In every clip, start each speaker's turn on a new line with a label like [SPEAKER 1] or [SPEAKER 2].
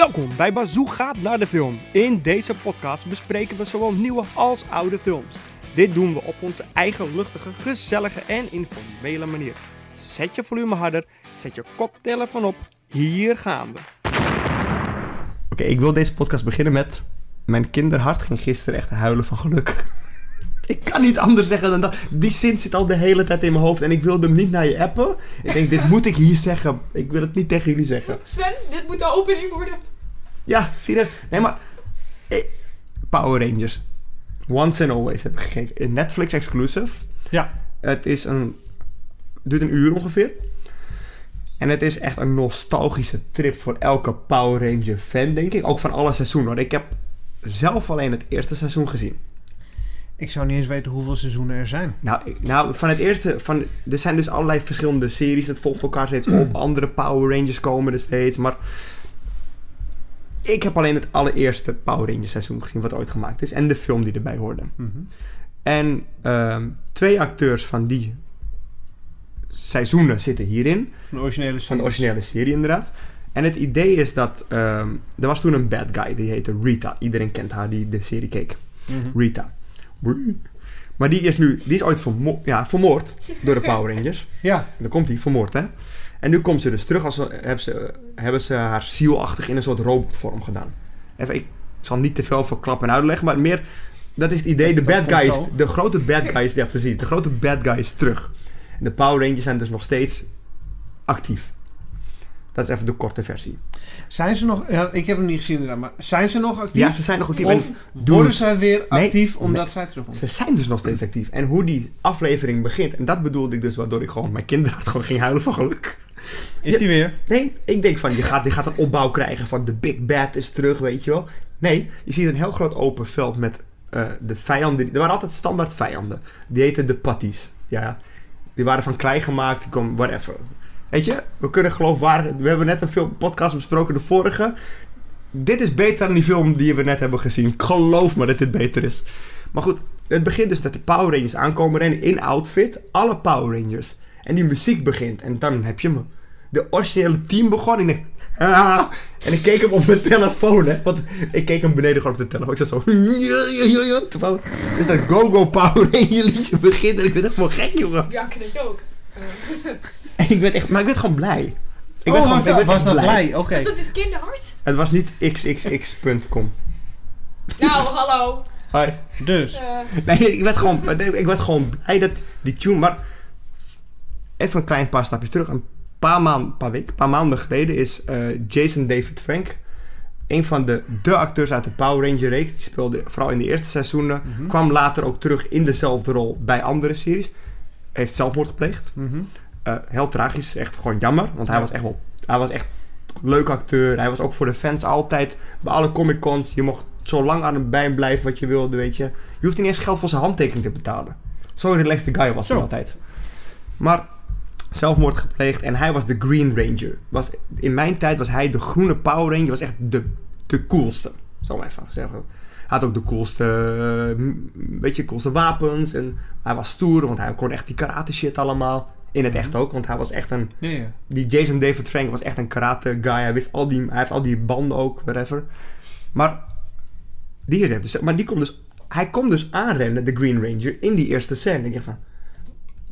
[SPEAKER 1] Welkom bij Bazoo gaat naar de film. In deze podcast bespreken we zowel nieuwe als oude films. Dit doen we op onze eigen luchtige, gezellige en informele manier. Zet je volume harder, zet je koptelefoon op. Hier gaan we. Oké, ik wil deze podcast beginnen met... Mijn kinderhart ging gisteren echt huilen van geluk. Ik kan niet anders zeggen dan dat. Die zin zit al de hele tijd in mijn hoofd en ik wilde hem niet naar je appen. Ik denk, dit moet ik hier zeggen. Ik wil het niet tegen jullie zeggen.
[SPEAKER 2] Sven, dit moet de opening worden.
[SPEAKER 1] Ja, zie je? Nee, maar... eh, Power Rangers. Once and Always heb ik gekeken. Een Netflix exclusive.
[SPEAKER 3] Ja.
[SPEAKER 1] Het is een... duurt een uur ongeveer. En het is echt een nostalgische trip voor elke Power Ranger fan, denk ik. Ook van alle seizoenen. hoor. Ik heb zelf alleen het eerste seizoen gezien.
[SPEAKER 3] Ik zou niet eens weten hoeveel seizoenen er zijn.
[SPEAKER 1] Nou, nou van het eerste... Van, er zijn dus allerlei verschillende series. Het volgt elkaar steeds op. Andere Power Rangers komen er steeds. Maar ik heb alleen het allereerste Power Rangers seizoen gezien wat ooit gemaakt is. En de film die erbij hoorde.
[SPEAKER 3] Mhm.
[SPEAKER 1] En ehm, twee acteurs van die seizoenen zitten hierin.
[SPEAKER 3] Van de originele
[SPEAKER 1] Van de originele serie inderdaad. En het idee is dat... ehm, er was toen een bad guy. Die heette Rita. Iedereen kent haar die de serie keek.
[SPEAKER 3] Mhm.
[SPEAKER 1] Rita. Maar die is nu... Die is ooit vermo ja, vermoord door de Power Rangers.
[SPEAKER 3] Ja.
[SPEAKER 1] En dan komt hij vermoord, hè. En nu komt ze dus terug. Als ze, hebben, ze, hebben ze haar zielachtig in een soort robotvorm gedaan. Even, ik zal niet te veel verklappen en uitleggen. Maar meer... Dat is het idee. De bad
[SPEAKER 3] komt
[SPEAKER 1] guy is...
[SPEAKER 3] zo.
[SPEAKER 1] De grote bad guy is... Ja, precies. De grote bad guy is terug. En de Power Rangers zijn dus nog steeds actief. Dat is even de korte versie.
[SPEAKER 3] Zijn ze nog... Ja, ik heb hem niet gezien inderdaad, maar zijn ze nog actief?
[SPEAKER 1] Ja, ze zijn nog actief.
[SPEAKER 3] Of
[SPEAKER 1] En
[SPEAKER 3] worden zij weer
[SPEAKER 1] Nee,
[SPEAKER 3] actief omdat
[SPEAKER 1] nee.
[SPEAKER 3] zij terugkomt?
[SPEAKER 1] Ze zijn dus nog steeds actief. En hoe die aflevering begint, en dat bedoelde ik dus, waardoor ik gewoon mijn kinderhart gewoon ging huilen van geluk.
[SPEAKER 3] Is die weer?
[SPEAKER 1] Nee, ik denk van, je gaat, je gaat een opbouw krijgen van de Big Bad is terug, weet je wel. Nee, je ziet een heel groot open veld met eh, de vijanden. Er waren altijd standaard vijanden. Die heten de patties. Ja, die waren van klei gemaakt, die komen, whatever. Weet je, we kunnen geloofwaardig... We hebben net een film, podcast besproken, de vorige. Dit is beter dan die film die we net hebben gezien. Ik geloof me dat dit beter is. Maar goed, het begint dus dat de Power Rangers aankomen rennen in outfit. Alle Power Rangers. En die muziek begint. En dan heb je me. De originele team begon. En ik denk... "Ah." En ik keek hem op mijn telefoon, hè. Want ik keek hem beneden gewoon op de telefoon. Ik zat zo... Dus dat Go-Go Power Ranger liedje begint. En ik ben echt gewoon gek, jongen.
[SPEAKER 2] Ja, ik ik ook.
[SPEAKER 1] Ik ben echt... Maar ik ben gewoon blij. Ik ben
[SPEAKER 3] oh,
[SPEAKER 1] gewoon,
[SPEAKER 3] was
[SPEAKER 1] ik
[SPEAKER 3] dat, was dat
[SPEAKER 1] blij.
[SPEAKER 3] blij? Oké.
[SPEAKER 2] Is dat dit kinderhart?
[SPEAKER 1] Het was niet xxx.com.
[SPEAKER 2] Nou, hallo.
[SPEAKER 1] Hi.
[SPEAKER 3] Dus.
[SPEAKER 2] Eh,
[SPEAKER 1] Nee, ik werd gewoon, ik werd gewoon blij dat die tune... Maar even een klein paar stapjes terug. Een paar maanden, paar weken, paar maanden geleden is eh, Jason David Frank... Een van de, de acteurs uit de Power Ranger reeks. Die speelde vooral in de eerste seizoenen.
[SPEAKER 3] Mhm.
[SPEAKER 1] Kwam later ook terug in dezelfde rol bij andere series. Heeft zelfmoord gepleegd.
[SPEAKER 3] Mhm.
[SPEAKER 1] Eh, heel tragisch, echt gewoon jammer. Want hij was echt wel... Hij was echt leuk acteur. Hij was ook voor de fans altijd... Bij alle Comic Cons. Je mocht zo lang aan hem bij blijven wat je wilde, weet je. Je hoeft niet eens geld voor zijn handtekening te betalen. Zo'n relaxed guy was hij
[SPEAKER 3] Zo.
[SPEAKER 1] altijd. Maar zelfmoord gepleegd. En hij was de Green Ranger. Was, in mijn tijd was hij de groene Power Ranger. Was echt de, de coolste. Zal ik maar even zeggen. Hij had ook de coolste, eh, m- weet je, coolste wapens. En hij was stoer, want hij kon echt die karate shit allemaal. In het echt ook, want hij was echt een...
[SPEAKER 3] Ja, ja.
[SPEAKER 1] Die Jason David Frank was echt een karate guy. Hij, wist al die, hij heeft al die banden ook, whatever. Maar die, heeft dus, maar die komt dus... Hij komt dus aanrennen, de Green Ranger, in die eerste scène. Ik dacht van...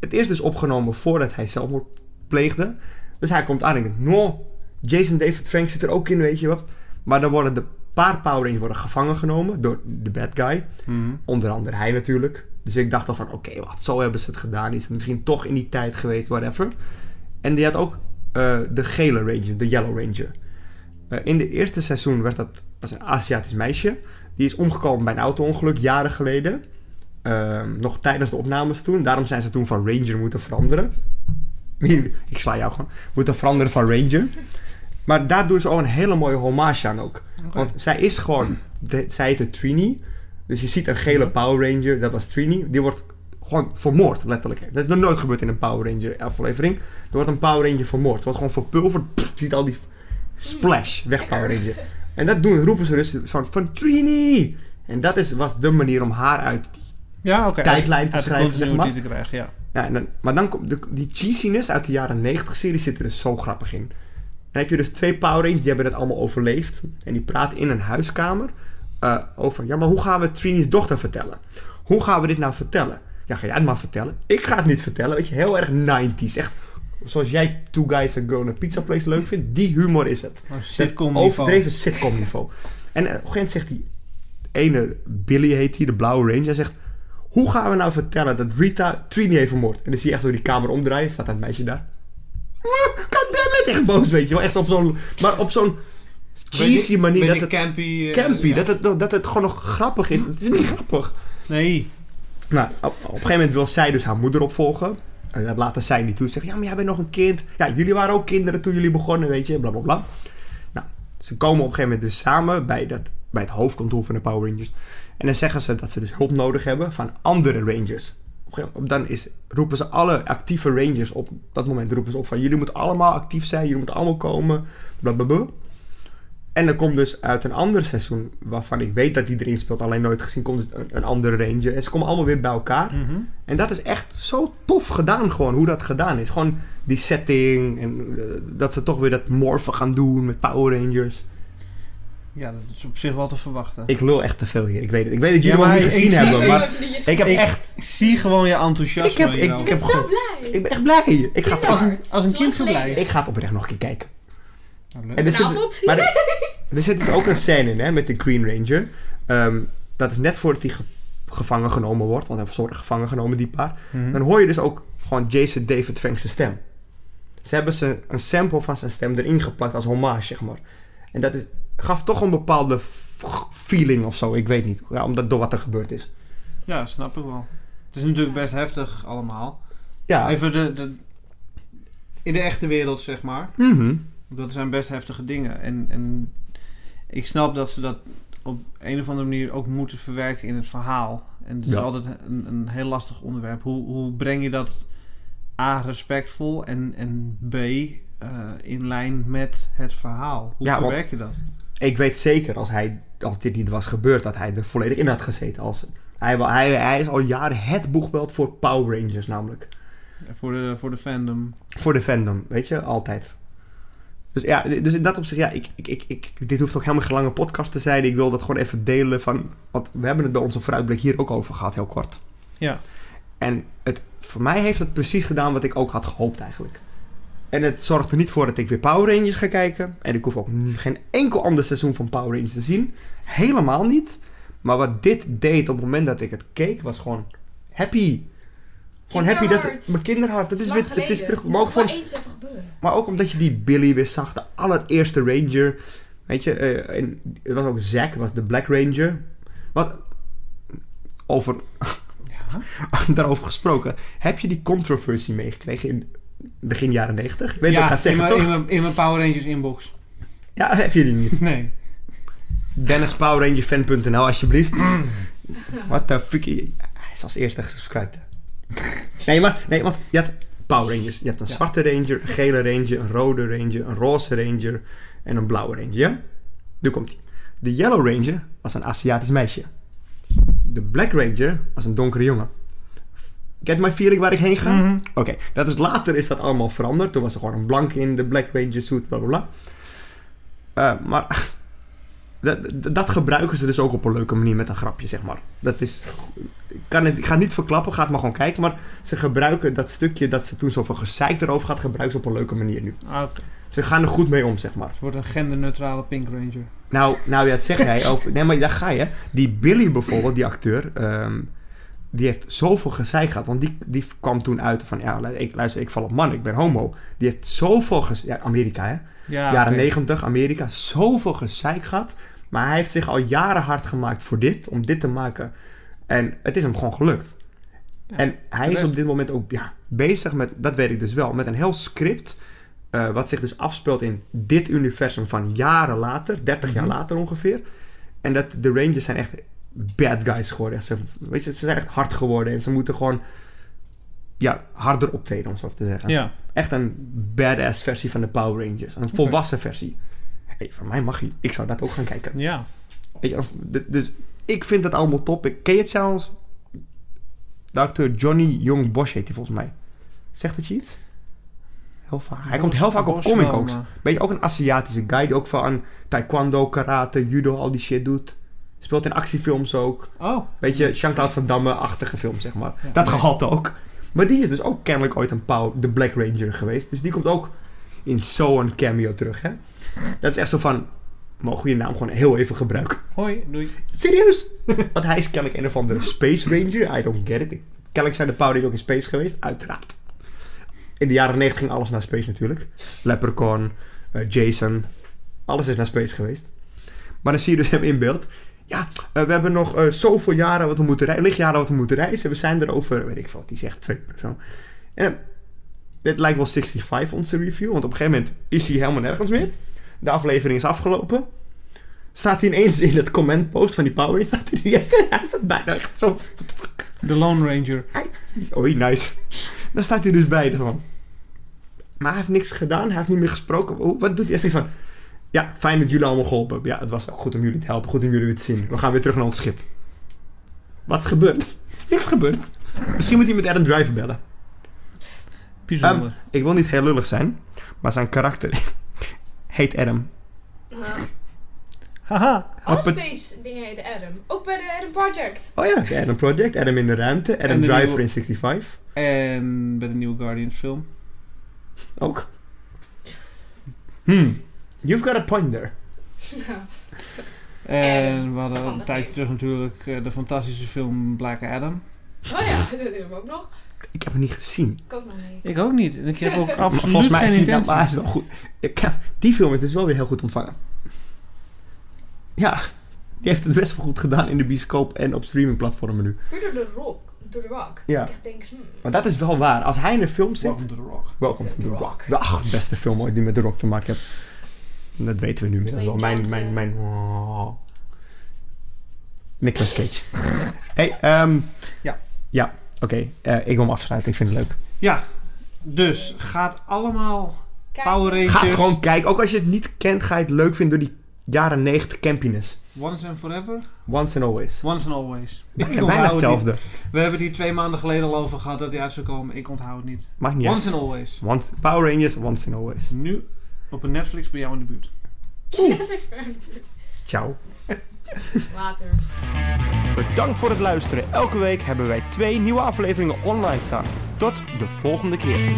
[SPEAKER 1] Het is dus opgenomen voordat hij zelfmoord pleegde. Dus hij komt aan en ik denk... No, Jason David Frank zit er ook in, weet je wat. Maar dan worden de paar Power Rangers worden gevangen genomen door de bad guy.
[SPEAKER 3] Mhm.
[SPEAKER 1] Onder andere hij natuurlijk. Dus ik dacht al van, oké, wat, zo hebben ze het gedaan. Is het misschien toch in die tijd geweest, whatever. En die had ook eh, de gele ranger, de yellow ranger. Eh, in de eerste seizoen werd dat was een Aziatisch meisje. Die is omgekomen bij een auto-ongeluk jaren geleden. Ehm, nog tijdens de opnames toen. Daarom zijn ze toen van ranger moeten veranderen. ik sla jou gewoon. Moeten veranderen van ranger. Maar daar doen ze ook een hele mooie hommage aan ook. Want zij is gewoon... De, zij heette Trini. Dus je ziet een gele Power Ranger. Dat was Trini. Die wordt gewoon vermoord, letterlijk. Dat is nog nooit gebeurd in een Power Ranger aflevering. Er wordt een Power Ranger vermoord. Wordt gewoon verpulverd. Pff, je ziet al die splash weg Power Ranger. En dat doen, roepen ze dus van, van Trini. En dat is, was de manier om haar uit die...
[SPEAKER 3] Ja.
[SPEAKER 1] Tijdlijn te
[SPEAKER 3] Uit
[SPEAKER 1] schrijven, zeg
[SPEAKER 3] continuity te krijgen, ja.
[SPEAKER 1] Ja, en dan, maar dan komt de, die cheesiness uit de jaren 90 serie zit er dus zo grappig in. dan heb je dus twee Power Rangers, die hebben het allemaal overleefd. En die praten in een huiskamer eh, over, ja, maar hoe gaan we Trini's dochter vertellen? Hoe gaan we dit nou vertellen? Ja, ga jij het maar vertellen. Ik ga het niet vertellen, weet je, heel erg 90s. Echt, zoals jij Two Guys and Girl in a Pizza Place leuk vindt, die humor is het.
[SPEAKER 3] Oh, sitcom niveau.
[SPEAKER 1] Overdreven sitcom niveau. En eh, op een gegeven moment zegt die ene, Billy heet die, de blauwe ranger, hij zegt... Hoe gaan we nou vertellen dat Rita Trini heeft vermoord? En dan zie je echt door die kamer omdraaien, staat dat meisje daar. Goddammit, echt boos, weet je wel. Echt op zo'n, maar op zo'n cheesy manier. Dat het,
[SPEAKER 3] campy. eh,
[SPEAKER 1] campy, dat het, dat het gewoon nog grappig is. Het is niet grappig.
[SPEAKER 3] Nee.
[SPEAKER 1] Nou, op, op een gegeven moment wil zij dus haar moeder opvolgen. En dat laten zij niet toe. Ze zeggen, ja, maar jij bent nog een kind. Ja, jullie waren ook kinderen toen jullie begonnen, weet je. Bla, bla, bla. Nou, ze komen op een gegeven moment dus samen bij, dat, bij het hoofdkantoor van de Power Rangers. En dan zeggen ze dat ze dus hulp nodig hebben van andere Rangers. Op moment, dan is, roepen ze alle actieve Rangers op dat moment roepen ze op van... Jullie moeten allemaal actief zijn, jullie moeten allemaal komen. Bla, bla, bla. En dan komt dus uit een ander seizoen, waarvan ik weet dat die erin speelt, alleen nooit gezien, komt dus een, een andere Ranger. En ze komen allemaal weer bij elkaar.
[SPEAKER 3] Mhm.
[SPEAKER 1] En dat is echt zo tof gedaan, gewoon hoe dat gedaan is. Gewoon die setting en eh, dat ze toch weer dat morphen gaan doen met Power Rangers.
[SPEAKER 3] Ja, dat is op zich wel te verwachten.
[SPEAKER 1] Ik lul echt te veel hier, ik weet het. Ik weet dat jullie
[SPEAKER 3] Ja,
[SPEAKER 1] nog niet
[SPEAKER 3] ik
[SPEAKER 1] gezien
[SPEAKER 3] zie-
[SPEAKER 1] hebben,
[SPEAKER 2] Ik
[SPEAKER 1] maar ik heb echt,
[SPEAKER 3] Ik zie gewoon je enthousiasme.
[SPEAKER 1] Ik heb- ik-
[SPEAKER 2] ben zo blij.
[SPEAKER 1] ik ben echt blij. Ik ga, het,
[SPEAKER 3] als een, als een kind zo blij.
[SPEAKER 1] ik ga het oprecht nog een keer kijken.
[SPEAKER 3] Nou, leuk.
[SPEAKER 1] En er zit,
[SPEAKER 2] Vanavond?
[SPEAKER 1] maar er, er zit dus ook een scène in hè, met de Green Ranger. Ehm, dat is net voordat hij ge- gevangen genomen wordt, want hij wordt soort gevangen genomen, die paar.
[SPEAKER 3] Mhm.
[SPEAKER 1] Dan hoor je dus ook gewoon Jason David Franks' stem. Ze hebben ze een sample van zijn stem erin geplakt als hommage, zeg maar. En dat is, gaf toch een bepaalde feeling of zo, ik weet niet. Ja, omdat door wat er gebeurd is.
[SPEAKER 3] Ja, snap ik wel. Het is natuurlijk best heftig allemaal.
[SPEAKER 1] Ja,
[SPEAKER 3] Even de, de... In de echte wereld, zeg maar.
[SPEAKER 1] mhm.
[SPEAKER 3] Dat zijn best heftige dingen. En, en ik snap dat ze dat op een of andere manier ook moeten verwerken in het verhaal. En het is
[SPEAKER 1] Ja.
[SPEAKER 3] altijd een, een heel lastig onderwerp. Hoe, hoe breng je dat A, respectvol en, en B, eh, in lijn met het verhaal? Hoe
[SPEAKER 1] Ja,
[SPEAKER 3] verwerk je dat?
[SPEAKER 1] Ik weet zeker, als, hij, als dit niet was gebeurd, dat hij er volledig in had gezeten. Als, hij, hij, hij is al jaren het boegbeeld voor Power Rangers namelijk.
[SPEAKER 3] Voor de, voor de fandom.
[SPEAKER 1] Voor de fandom, weet je, altijd. Dus ja, dus in dat opzicht, ja, ik, ik, ik, ik, dit hoeft ook helemaal geen lange podcast te zijn. Ik wil dat gewoon even delen van, want we hebben het bij onze vooruitblik hier ook over gehad, heel kort.
[SPEAKER 3] Ja.
[SPEAKER 1] En het, voor mij heeft het precies gedaan wat ik ook had gehoopt eigenlijk. En het zorgt er niet voor dat ik weer Power Rangers ga kijken. En ik hoef ook geen enkel ander seizoen van Power Rangers te zien. Helemaal niet. Maar wat dit deed op het moment dat ik het keek, was gewoon happy. Gewoon happy dat mijn kinderhart. Het is, weer, het is terug. Maar ook, van,
[SPEAKER 2] eens even gebeuren.
[SPEAKER 1] maar ook omdat je die Billy weer zag, de allereerste Ranger. Weet je, eh, en het was ook Zack, was de Black Ranger. Wat, over,
[SPEAKER 3] Ja.
[SPEAKER 1] daarover gesproken, heb je die controversie meegekregen in begin jaren 90? Ik weet
[SPEAKER 3] ja,
[SPEAKER 1] wat ik ga zeggen,
[SPEAKER 3] in
[SPEAKER 1] toch?
[SPEAKER 3] mijn, in, mijn, in mijn Power Rangers inbox.
[SPEAKER 1] Ja, heb je die niet.
[SPEAKER 3] Nee.
[SPEAKER 1] DennisPowerRangerFan.nl, alsjeblieft. Wat de fuck. Hij is als eerste gesubscribed. Nee, maar, nee, want je had Power Rangers. Je hebt een
[SPEAKER 3] Ja.
[SPEAKER 1] zwarte Ranger, een gele Ranger, een rode Ranger, een roze Ranger en een blauwe Ranger. Ja? Nu komt hij. De Yellow Ranger was een Aziatisch meisje. De Black Ranger was een donkere jongen. Get my feeling waar ik heen ga?
[SPEAKER 3] Mhm.
[SPEAKER 1] Oké, dat is later is dat allemaal veranderd. Toen was er gewoon een blank in de Black Ranger suit, bla bla bla. Eh, maar dat, dat- gebruiken ze dus ook op een leuke manier met een grapje, zeg maar. Dat is. Ik, kan het, ik ga het niet verklappen, ga het maar gewoon kijken. Maar ze gebruiken dat stukje dat ze toen zoveel gezeik erover gaat, gebruiken ze op een leuke manier nu.
[SPEAKER 3] Ah, oké.
[SPEAKER 1] Ze gaan er goed mee om, zeg maar.
[SPEAKER 3] Het wordt een genderneutrale Pink Ranger.
[SPEAKER 1] Nou, nou ja, dat zeg jij over. Nee, maar daar ga je. Die Billy bijvoorbeeld, die acteur. ehm, die heeft zoveel gezeik gehad. Want die, die kwam toen uit van... Ja, ik, luister, ik val op man, ik ben homo. Die heeft zoveel gezeik... Ja, Amerika, hè?
[SPEAKER 3] Ja,
[SPEAKER 1] jaren. 90, Amerika. Zoveel gezeik gehad. Maar hij heeft zich al jaren hard gemaakt voor dit. Om dit te maken. En het is hem gewoon gelukt.
[SPEAKER 3] Ja,
[SPEAKER 1] en hij is op dit moment ook ja, bezig met... Dat weet ik dus wel. Met een heel script... eh, wat zich dus afspeelt in dit universum van jaren later. 30 jaar
[SPEAKER 3] Mhm.
[SPEAKER 1] later ongeveer. En dat de Rangers zijn echt bad guys geworden. Ze, weet je, ze zijn echt hard geworden. En ze moeten gewoon... Ja, harder optreden, om zo te zeggen.
[SPEAKER 3] Ja.
[SPEAKER 1] Echt een badass versie van de Power Rangers. Een volwassen versie. Hey, voor mij mag hij. Ik zou dat ook gaan kijken.
[SPEAKER 3] Ja.
[SPEAKER 1] Weet je, dus ik vind het allemaal top. Ik ken je het zelfs. De acteur Johnny Young Bosch heet hij volgens mij. Zegt het je iets? Heel vaak. Hij komt heel vaak op comic ook.
[SPEAKER 3] maar-
[SPEAKER 1] Beetje ook een Aziatische guy die ook aan taekwondo, karate, judo, al die shit doet. Speelt in actiefilms ook.
[SPEAKER 3] Oh,
[SPEAKER 1] Beetje Jean-Claude Van Damme-achtige film, zeg maar.
[SPEAKER 3] Ja.
[SPEAKER 1] Dat gehalte ook. Maar die is dus ook kennelijk ooit een pauw, de Black Ranger geweest. Dus die komt ook in zo'n cameo terug, hè. Dat is echt zo van, mogen we je naam gewoon heel even gebruiken?
[SPEAKER 3] hoi, doei.
[SPEAKER 1] Serieus? Want hij is kennelijk een of andere Space Ranger. I don't get it. Kennelijk zijn de Power ook in space geweest. Uiteraard. In de jaren 90 ging alles naar space natuurlijk. Leprechaun, eh, Jason. Alles is naar space geweest. Maar dan zie je dus hem in beeld. Ja, eh, we hebben nog eh, zoveel jaren wat we moeten reizen. Lichtjaren wat we moeten reizen. We zijn er over, weet ik veel wat die zegt, twee of zo. En dit lijkt wel 65 onze review. Want op een gegeven moment is hij helemaal nergens meer. De aflevering is afgelopen staat hij ineens in het comment post van die Power staat hij, hij staat, bijna echt zo.
[SPEAKER 3] De Lone Ranger.
[SPEAKER 1] Oei, nice. Dan staat hij dus bij ervan. Maar hij heeft niks gedaan, hij heeft niet meer gesproken. Wat doet hij? Hij van, ja, fijn dat jullie allemaal geholpen hebben. Ja, het was ook goed om jullie te helpen, goed om jullie weer te zien. We gaan weer terug naar ons schip. Wat is gebeurd? Er is niks gebeurd. Misschien moet hij met Adam Driver bellen.
[SPEAKER 3] Bijzonder.
[SPEAKER 1] Ehm, Ik wil niet heel lullig zijn, maar zijn karakter heet Adam.
[SPEAKER 2] Uh,
[SPEAKER 3] Haha.
[SPEAKER 2] alle space dingen heten Adam. Ook bij de Adam Project.
[SPEAKER 1] Oh ja, de Adam Project, Adam in de ruimte, Adam Driver
[SPEAKER 3] nieuwe-
[SPEAKER 1] in 65.
[SPEAKER 3] En bij de nieuwe Guardians film.
[SPEAKER 1] Ook. Hmm. You've got a point there.
[SPEAKER 3] En we hadden een tijdje terug natuurlijk eh, de fantastische film Black Adam.
[SPEAKER 2] Oh ja, dat hebben we ook nog.
[SPEAKER 1] Ik heb hem niet gezien.
[SPEAKER 2] Ik ook nog niet.
[SPEAKER 3] Ik ook niet. En ik heb ook
[SPEAKER 1] Maar
[SPEAKER 3] absoluut
[SPEAKER 1] volgens mij
[SPEAKER 3] geen
[SPEAKER 1] is hij, maar is wel goed. Ik heb, die film is dus wel weer heel goed ontvangen. Ja, die heeft het best wel goed gedaan in de bioscoop en op streamingplatformen nu.
[SPEAKER 2] Door de rock. Door de rock.
[SPEAKER 1] Ja.
[SPEAKER 2] Ik echt denk, hmm.
[SPEAKER 1] Maar dat is wel waar. Als hij in een film zit...
[SPEAKER 3] Welcome to the Rock.
[SPEAKER 1] Welcome to the
[SPEAKER 2] The
[SPEAKER 1] Rock.
[SPEAKER 2] Rock.
[SPEAKER 1] Ach, de beste film ooit die met The Rock te maken heeft. Dat weten we nu inmiddels wel. Mijn, mijn, mijn... oh. Nicolas Cage. hey, ehm
[SPEAKER 3] Ja.
[SPEAKER 1] Ja, oké. Eh, ik wil hem afsluiten. Ik vind het leuk.
[SPEAKER 3] Ja, dus gaat allemaal
[SPEAKER 2] Kijk,
[SPEAKER 3] Power Rangers
[SPEAKER 1] Ga gewoon kijken. Ook als je het niet kent, ga je het leuk vinden door die jaren 90 campiness.
[SPEAKER 3] once and forever.
[SPEAKER 1] Once and always.
[SPEAKER 3] Once and always. Ik
[SPEAKER 1] Bijna, bijna
[SPEAKER 3] het
[SPEAKER 1] hetzelfde.
[SPEAKER 3] niet. We hebben het hier twee maanden geleden al over gehad dat hij uit zou komen. Ik onthoud het niet.
[SPEAKER 1] Maakt niet uit.
[SPEAKER 3] Once and always.
[SPEAKER 1] Once, Power Rangers, once and always.
[SPEAKER 3] Nu op een Netflix bij jou in de buurt.
[SPEAKER 1] Ciao.
[SPEAKER 2] Later.
[SPEAKER 1] Bedankt voor het luisteren. Elke week hebben wij twee nieuwe afleveringen online staan. Tot de volgende keer.